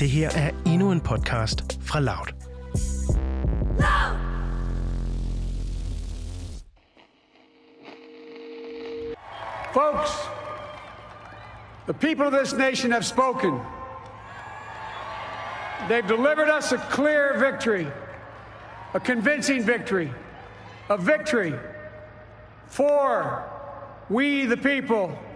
Det her er endnu en podcast fra Loud. Folks, the people of this nation have spoken. They've delivered us a clear victory, a convincing victory, a victory for we the people.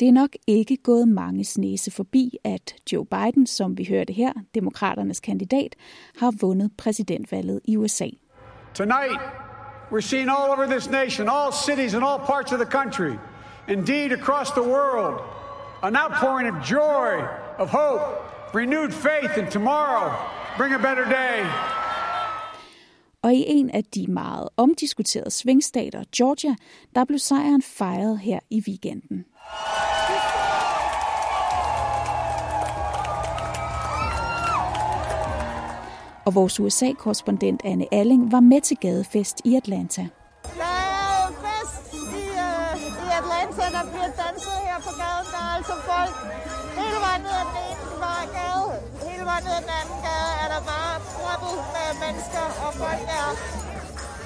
Det er nok ikke gået mange næse forbi, at Joe Biden, som vi hørte her, demokraternes kandidat, har vundet præsidentvalget i USA. Tonight, we're seeing all over this nation, all cities and all parts of the country, indeed across the world, an outpouring of joy, of hope, renewed faith in tomorrow. Bring a better day. Og i en af de meget omdiskuterede svingstater, Georgia, der blev sejren fejret her i weekenden. Og vores USA-korrespondent Anne Alling var med til gadefest i Atlanta. Der er fest i, uh, i Atlanta, der bliver danset her på gaden. Der er altså folk hele vejen ned ad den ene vej gade. Hele vejen ned ad den anden gade er der bare proppet med mennesker, og folk er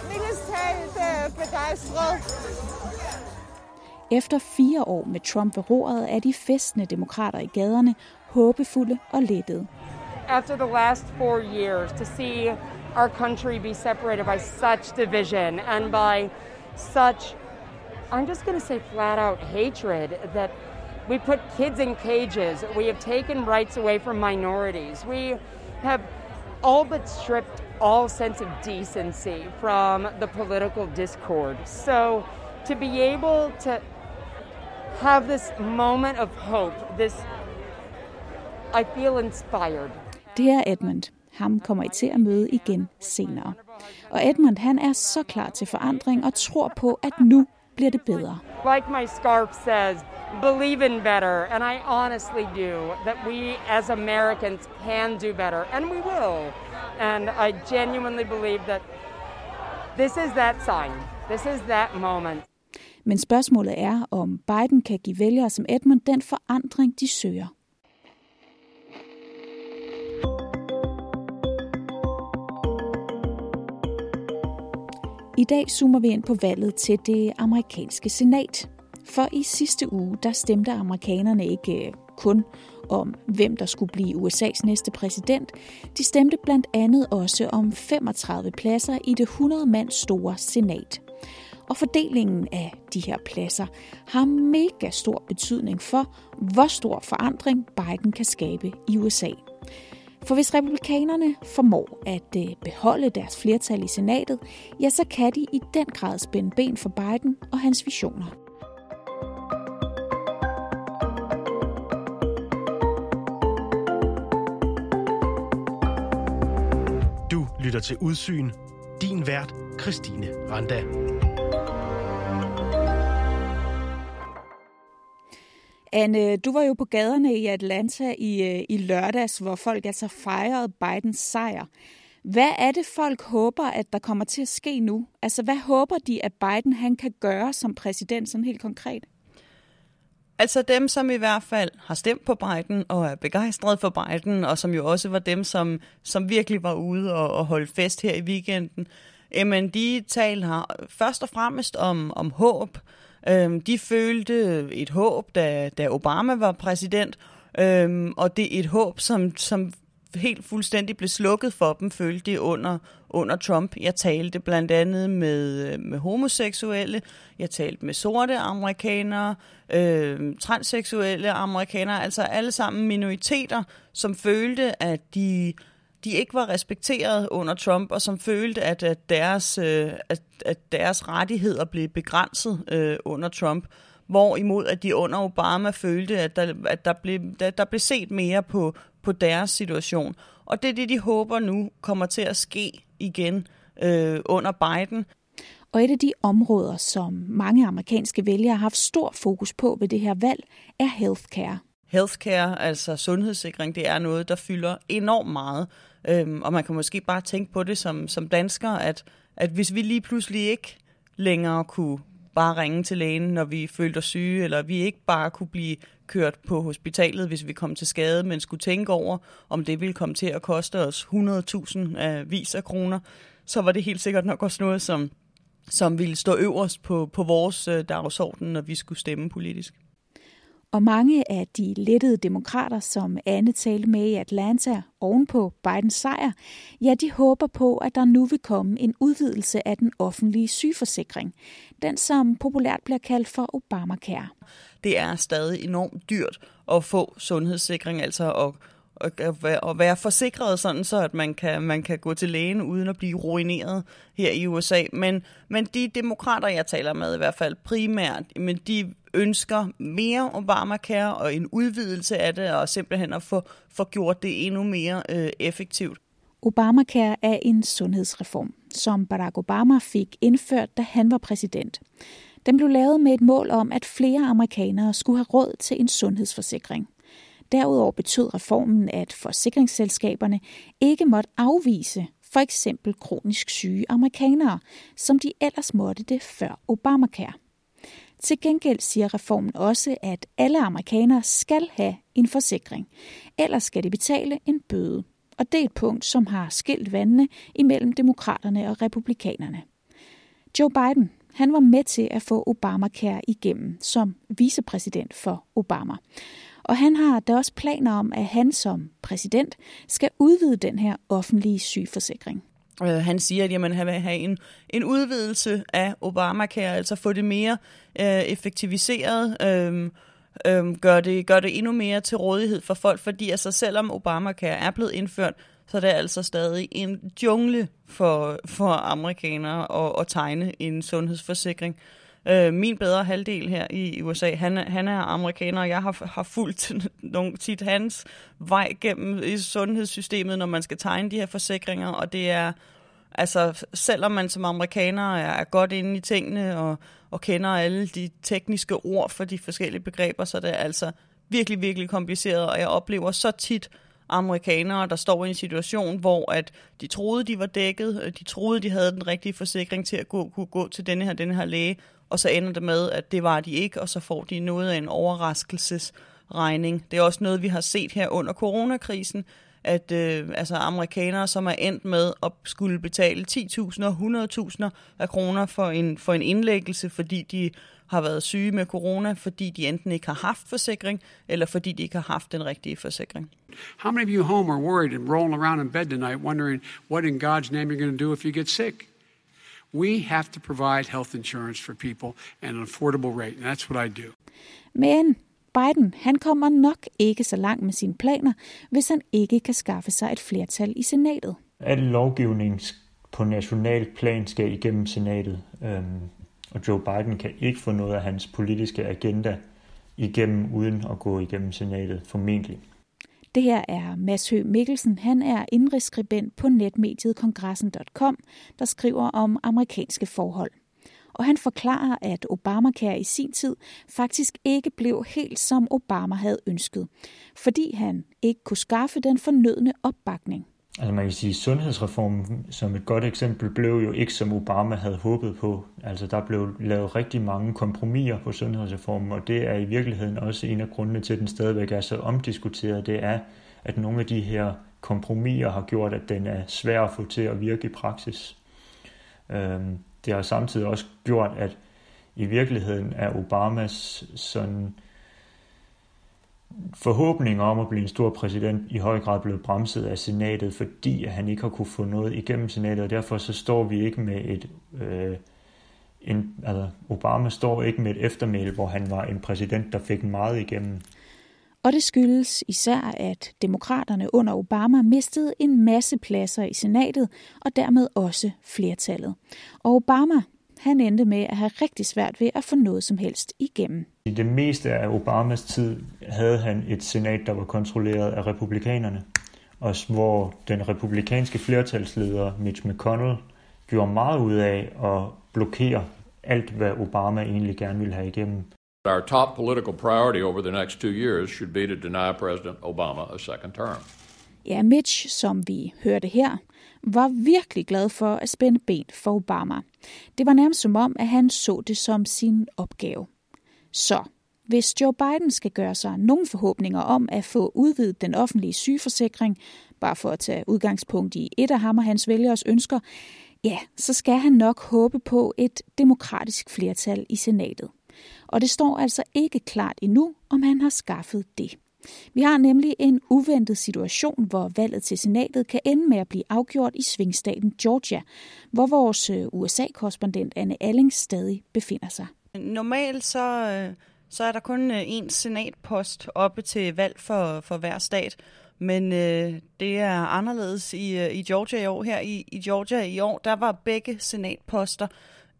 mildest talt øh, uh, begejstret. Efter fire år med Trump ved roret er de festende demokrater i gaderne håbefulde og lettede. after the last four years to see our country be separated by such division and by such, I'm just going to say flat out hatred that we put kids in cages. We have taken rights away from minorities. We have all but stripped all sense of decency from the political discord. So to be able to have this moment of hope, this, I feel inspired. Det er Edmund. Ham kommer I til at møde igen senere. Og Edmund han er så klar til forandring og tror på, at nu bliver det bedre. Like my scarf says, believe in better. And I honestly do, that we as Americans can do better. And we will. And I genuinely believe that this is that sign. This is that moment. Men spørgsmålet er, om Biden kan give vælgere som Edmund den forandring, de søger. I dag zoomer vi ind på valget til det amerikanske senat. For i sidste uge, der stemte amerikanerne ikke øh, kun om, hvem der skulle blive USA's næste præsident. De stemte blandt andet også om 35 pladser i det 100 mand store senat. Og fordelingen af de her pladser har mega stor betydning for, hvor stor forandring Biden kan skabe i USA. For hvis republikanerne formår at øh, beholde deres flertal i senatet, ja, så kan de i den grad spænde ben for Biden og hans visioner. Du lytter til Udsyn. Din vært, Christine Randa. Anne, du var jo på gaderne i Atlanta i, øh, i lørdags, hvor folk altså fejrede Bidens sejr. Hvad er det, folk håber, at der kommer til at ske nu? Altså, hvad håber de, at Biden han kan gøre som præsident, sådan helt konkret? Altså dem, som i hvert fald har stemt på Biden og er begejstret for Biden, og som jo også var dem, som, som virkelig var ude og, og holde fest her i weekenden, jamen de taler først og fremmest om, om håb. Øhm, de følte et håb, da, da Obama var præsident, øhm, og det er et håb, som, som helt fuldstændig blev slukket for dem, følte de under, under Trump. Jeg talte blandt andet med, øh, med homoseksuelle, jeg talte med sorte amerikanere, øh, transseksuelle amerikanere, altså alle sammen minoriteter, som følte, at de, de ikke var respekteret under Trump, og som følte, at, at, deres, øh, at, at deres rettigheder blev begrænset øh, under Trump. Hvorimod at de under Obama følte, at der, at der, blev, der, der blev set mere på, på deres situation. Og det er det, de håber nu kommer til at ske igen øh, under Biden. Og et af de områder, som mange amerikanske vælgere har haft stor fokus på ved det her valg, er healthcare. Healthcare, altså sundhedssikring, det er noget, der fylder enormt meget. Øhm, og man kan måske bare tænke på det som, som dansker, at, at hvis vi lige pludselig ikke længere kunne bare ringe til lægen, når vi følte os syge, eller vi ikke bare kunne blive kørt på hospitalet, hvis vi kom til skade, men skulle tænke over, om det ville komme til at koste os 100.000 af øh, vis af kroner, så var det helt sikkert nok også noget, som, som ville stå øverst på, på vores øh, dagsorden, når vi skulle stemme politisk. Og mange af de lettede demokrater, som Anne talte med i Atlanta ovenpå Bidens sejr, ja, de håber på, at der nu vil komme en udvidelse af den offentlige sygeforsikring. Den, som populært bliver kaldt for Obamacare. Det er stadig enormt dyrt at få sundhedssikring, altså at at være forsikret sådan, så at man kan, man kan gå til lægen uden at blive ruineret her i USA. Men, men de demokrater, jeg taler med i hvert fald primært, men de ønsker mere Obamacare og en udvidelse af det, og simpelthen at få, få gjort det endnu mere øh, effektivt. Obamacare er en sundhedsreform, som Barack Obama fik indført, da han var præsident. Den blev lavet med et mål om, at flere amerikanere skulle have råd til en sundhedsforsikring. Derudover betød reformen, at forsikringsselskaberne ikke måtte afvise for eksempel kronisk syge amerikanere, som de ellers måtte det før Obamacare. Til gengæld siger reformen også, at alle amerikanere skal have en forsikring, ellers skal de betale en bøde. Og det er et punkt, som har skilt vandene imellem demokraterne og republikanerne. Joe Biden han var med til at få Obamacare igennem som vicepræsident for Obama. Og han har da også planer om, at han som præsident skal udvide den her offentlige sygeforsikring. Øh, han siger, at jamen, han vil have en, en udvidelse af Obamacare, altså få det mere øh, effektiviseret, øh, øh, gør, det, gør det endnu mere til rådighed for folk, fordi altså, selvom Obamacare er blevet indført, så er det altså stadig en jungle for, for amerikanere at, at tegne en sundhedsforsikring. Øh, Øh, min bedre halvdel her i USA, han, han er amerikaner, og jeg har, har fulgt nogle, tit hans vej gennem i sundhedssystemet, når man skal tegne de her forsikringer, og det er, altså selvom man som amerikaner er, er godt inde i tingene og, og kender alle de tekniske ord for de forskellige begreber, så det er altså virkelig, virkelig kompliceret, og jeg oplever så tit, amerikanere, der står i en situation, hvor at de troede, de var dækket, øh, de troede, de havde den rigtige forsikring til at gå, kunne gå til denne her, denne her læge, og så ender det med, at det var de ikke, og så får de noget af en overraskelsesregning. Det er også noget, vi har set her under coronakrisen, at øh, altså amerikanere, som er endt med at skulle betale 10.000 og 100.000 af kroner for en, for en indlæggelse, fordi de har været syge med corona, fordi de enten ikke har haft forsikring, eller fordi de ikke har haft den rigtige forsikring. How many of you home are worried and rolling around in bed tonight wondering what in God's name you're going to do if you get sick? We have to provide health insurance for people at an affordable rate, and that's what I do. Men Biden, han kommer nok ikke så langt med sine planer, hvis han ikke kan skaffe sig et flertal i senatet. Al lovgivning på national plan skal igennem senatet, øhm, og Joe Biden kan ikke få noget af hans politiske agenda igennem uden at gå igennem senatet formentlig. Det her er Mads Høgh Mikkelsen. Han er indrigsskribent på netmediet kongressen.com, der skriver om amerikanske forhold. Og han forklarer, at Obamacare i sin tid faktisk ikke blev helt som Obama havde ønsket, fordi han ikke kunne skaffe den fornødne opbakning. Altså man kan sige, at sundhedsreformen som et godt eksempel blev jo ikke som Obama havde håbet på. Altså der blev lavet rigtig mange kompromiser på sundhedsreformen, og det er i virkeligheden også en af grundene til, at den stadigvæk er så omdiskuteret. Det er, at nogle af de her kompromiser har gjort, at den er svær at få til at virke i praksis. Øhm, det har samtidig også gjort, at i virkeligheden er Obamas sådan forhåbninger om at blive en stor præsident i høj grad blevet bremset af senatet, fordi han ikke har kunne få noget igennem senatet, og derfor så står vi ikke med et... Øh, en, altså Obama står ikke med et eftermæl, hvor han var en præsident, der fik meget igennem. Og det skyldes især, at demokraterne under Obama mistede en masse pladser i senatet, og dermed også flertallet. Og Obama han endte med at have rigtig svært ved at få noget som helst igennem. I det meste af Obamas tid havde han et senat, der var kontrolleret af republikanerne, og hvor den republikanske flertalsleder Mitch McConnell gjorde meget ud af at blokere alt, hvad Obama egentlig gerne ville have igennem. Our top political priority over the next two years should be to deny President Obama a second term. Ja, Mitch, som vi hørte her, var virkelig glad for at spænde ben for Obama. Det var nærmest som om, at han så det som sin opgave. Så Hvis Joe Biden skal gøre sig nogle forhåbninger om at få udvidet den offentlige sygeforsikring, bare for at tage udgangspunkt i et af ham og hans vælgeres ønsker, ja, så skal han nok håbe på et demokratisk flertal i senatet. Og det står altså ikke klart endnu, om han har skaffet det. Vi har nemlig en uventet situation, hvor valget til senatet kan ende med at blive afgjort i svingstaten Georgia, hvor vores øh, USA-korrespondent Anne Alling stadig befinder sig. Normalt så, øh, så er der kun øh, én senatpost oppe til valg for, for hver stat, men øh, det er anderledes i, i Georgia i år. Her i, i Georgia i år, der var begge senatposter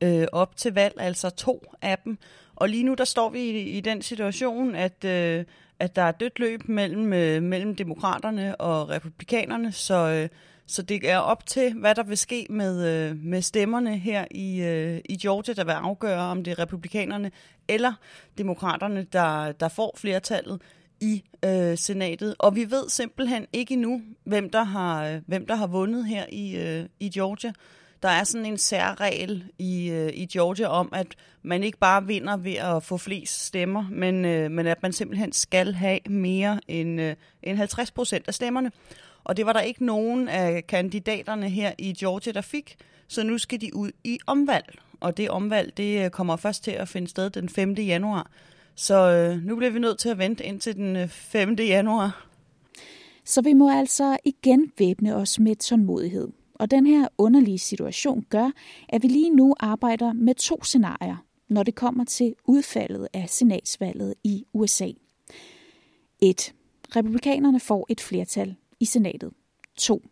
øh, op til valg, altså to af dem. Og lige nu der står vi i, i den situation, at, øh, at der er dødt løb mellem, øh, mellem demokraterne og republikanerne, så, øh, så det er op til, hvad der vil ske med, øh, med stemmerne her i, øh, i Georgia, der vil afgøre, om det er republikanerne eller demokraterne, der, der får flertallet i øh, senatet. Og vi ved simpelthen ikke endnu, hvem der har, øh, hvem der har vundet her i, øh, i Georgia. Der er sådan en særregel i, øh, i Georgia om, at man ikke bare vinder ved at få flest stemmer, men, øh, men at man simpelthen skal have mere end, øh, end 50 procent af stemmerne. Og det var der ikke nogen af kandidaterne her i Georgia, der fik, så nu skal de ud i omvalg. Og det omvalg, det øh, kommer først til at finde sted den 5. januar. Så øh, nu bliver vi nødt til at vente indtil den øh, 5. Januar. Så vi må altså igen væbne os med tålmodighed. Og den her underlige situation gør, at vi lige nu arbejder med to scenarier, når det kommer til udfaldet af senatsvalget i USA. 1. Republikanerne får et flertal i senatet. 2.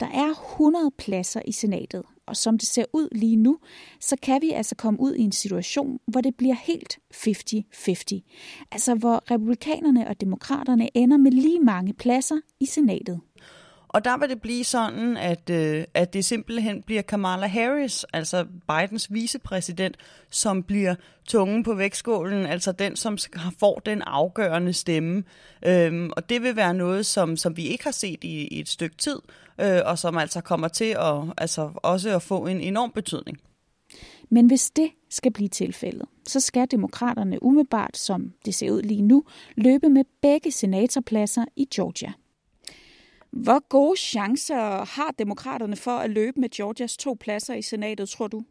Der er 100 pladser i senatet, og som det ser ud lige nu, så kan vi altså komme ud i en situation, hvor det bliver helt 50-50. Altså hvor republikanerne og demokraterne ender med lige mange pladser i senatet. Og der vil det blive sådan, at, øh, at det simpelthen bliver Kamala Harris, altså Bidens vicepræsident, som bliver tungen på vægtskålen, altså den, som får den afgørende stemme. Øhm, og det vil være noget, som, som vi ikke har set i, i et stykke tid, øh, og som altså kommer til at, altså også at få en enorm betydning. Men hvis det skal blive tilfældet, så skal demokraterne umiddelbart, som det ser ud lige nu, løbe med begge senatorpladser i Georgia. Hvor gode chancer har demokraterne for at løbe med Georgias to pladser i senatet, tror du?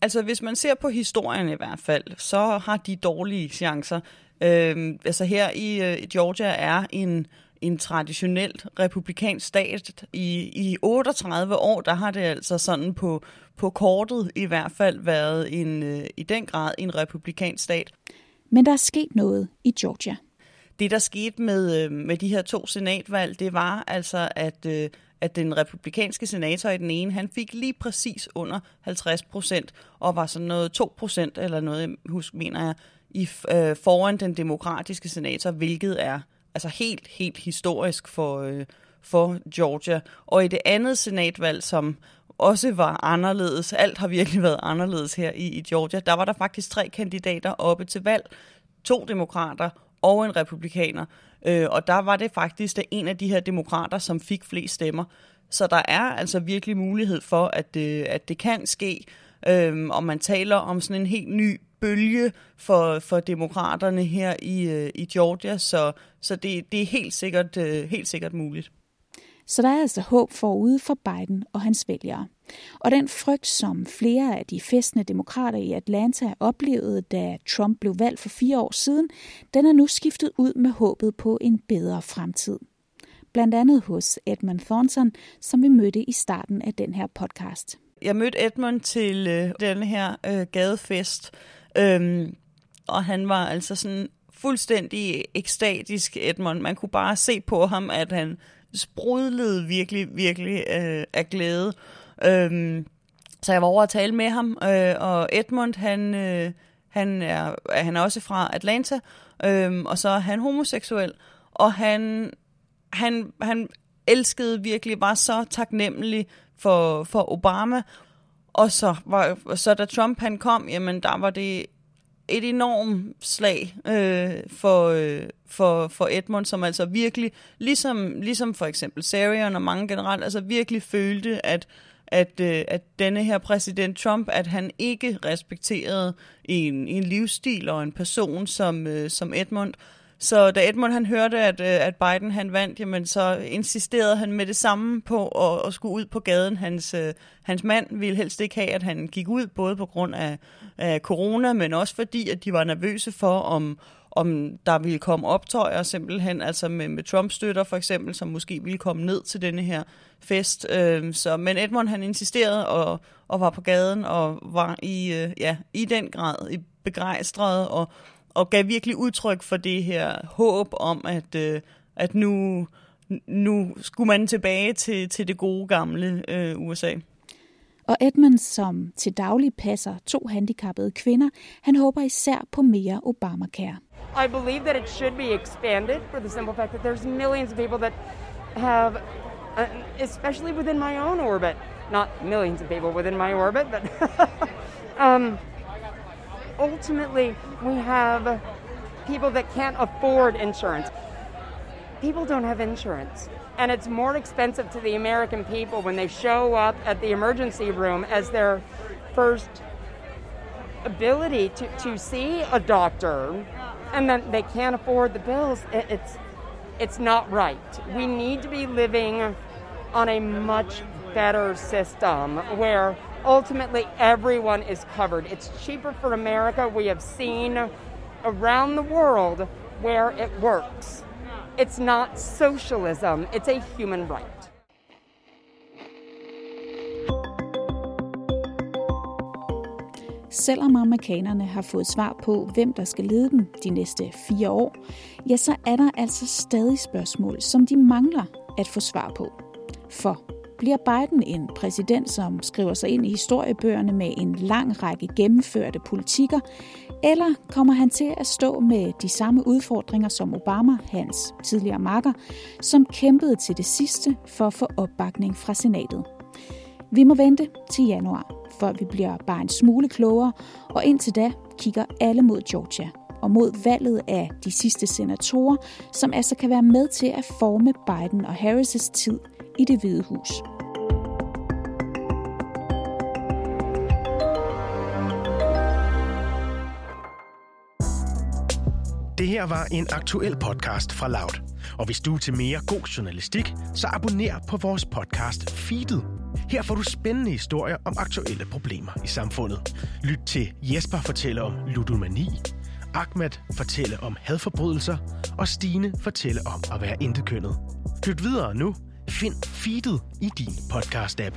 Altså, hvis man ser på historien i hvert fald, så har de dårlige chancer. Øhm, altså her i øh, Georgia er en, en traditionelt republikansk stat. I, I 38 år, der har det altså sådan på, på kortet i hvert fald været en, øh, i den grad en republikansk stat. Men der er sket noget i Georgia. Det, der skete med, øh, med de her to senatvalg, det var altså, at, øh, at den republikanske senator i den ene, han fik lige præcis under 50 procent, og var sådan noget 2 procent, eller noget, husk, mener jeg, i, øh, foran den demokratiske senator, hvilket er altså helt, helt historisk for, øh, for Georgia. Og i det andet senatvalg, som også var anderledes, alt har virkelig været anderledes her i, i Georgia, der var der faktisk tre kandidater oppe til valg. To demokrater og en republikaner. Øh, og der var det faktisk det en af de her demokrater, som fik flest stemmer. Så der er altså virkelig mulighed for, at, øh, at det kan ske. Øh, og man taler om sådan en helt ny bølge for, for demokraterne her i, øh, i Georgia, så, så det, det er helt sikkert, øh, helt sikkert muligt. Så der er altså håb forude for Biden og hans vælgere. Og den frygt, som flere af de festende demokrater i Atlanta oplevede, da Trump blev valgt for fire år siden, den er nu skiftet ud med håbet på en bedre fremtid. Blandt andet hos Edmund Thornton, som vi mødte i starten af den her podcast. Jeg mødte Edmund til øh, den her øh, gadefest, øhm, og han var altså sådan fuldstændig ekstatisk, Edmund. Man kunne bare se på ham, at han sprudlede virkelig, virkelig øh, af glæde. Øhm, så jeg var over at tale med ham, øh, og Edmund, han, øh, han, er, han er også fra Atlanta, øh, og så er han homoseksuel, og han, han, han elskede virkelig, var så taknemmelig for, for Obama, og så, var, så da Trump han kom, jamen der var det et enormt slag øh, for, øh, for, for Edmund, som altså virkelig, ligesom, ligesom for eksempel Sarion og mange generelt, altså virkelig følte, at at, øh, at denne her præsident Trump, at han ikke respekterede en, en livsstil og en person som, øh, som Edmund. Så da Edmund han hørte, at, øh, at Biden han vandt, jamen så insisterede han med det samme på at, at skulle ud på gaden. Hans, øh, hans mand ville helst ikke have, at han gik ud, både på grund af, af corona, men også fordi, at de var nervøse for, om, om der ville komme optøjer simpelthen, altså med, med Trump-støtter for eksempel, som måske ville komme ned til denne her fest. Øh, så, men Edmund han insisterede og, og var på gaden og var i, øh, ja, i den grad i begejstret og, og gav virkelig udtryk for det her håb om, at, øh, at nu, nu skulle man tilbage til, til det gode gamle øh, USA. Og Edmund, som til daglig passer to handicappede kvinder, han håber især på mere Obamacare. I believe that it should be expanded for the simple fact that there's millions of people that have, uh, especially within my own orbit, not millions of people within my orbit, but um, ultimately we have people that can't afford insurance. People don't have insurance. And it's more expensive to the American people when they show up at the emergency room as their first ability to, to see a doctor and then they can't afford the bills, it's it's not right. We need to be living on a much better system where ultimately everyone is covered. It's cheaper for America. We have seen around the world where it works. It's not socialism, it's a human right. Selvom amerikanerne har fået svar på, hvem der skal lede dem de næste fire år, ja, så er der altså stadig spørgsmål, som de mangler at få svar på. For bliver Biden en præsident, som skriver sig ind i historiebøgerne med en lang række gennemførte politikker, eller kommer han til at stå med de samme udfordringer som Obama, hans tidligere makker, som kæmpede til det sidste for at få opbakning fra senatet? Vi må vente til januar, før vi bliver bare en smule klogere, og indtil da kigger alle mod Georgia og mod valget af de sidste senatorer, som altså kan være med til at forme Biden og Harris' tid i det hvide hus. Det her var en aktuel podcast fra Loud. Og hvis du er til mere god journalistik, så abonner på vores podcast Feedet. Her får du spændende historier om aktuelle problemer i samfundet. Lyt til Jesper fortælle om ludomani, Ahmed fortælle om hadforbrydelser, og Stine fortælle om at være intetkønnet. Lyt videre nu. Find feedet i din podcast-app.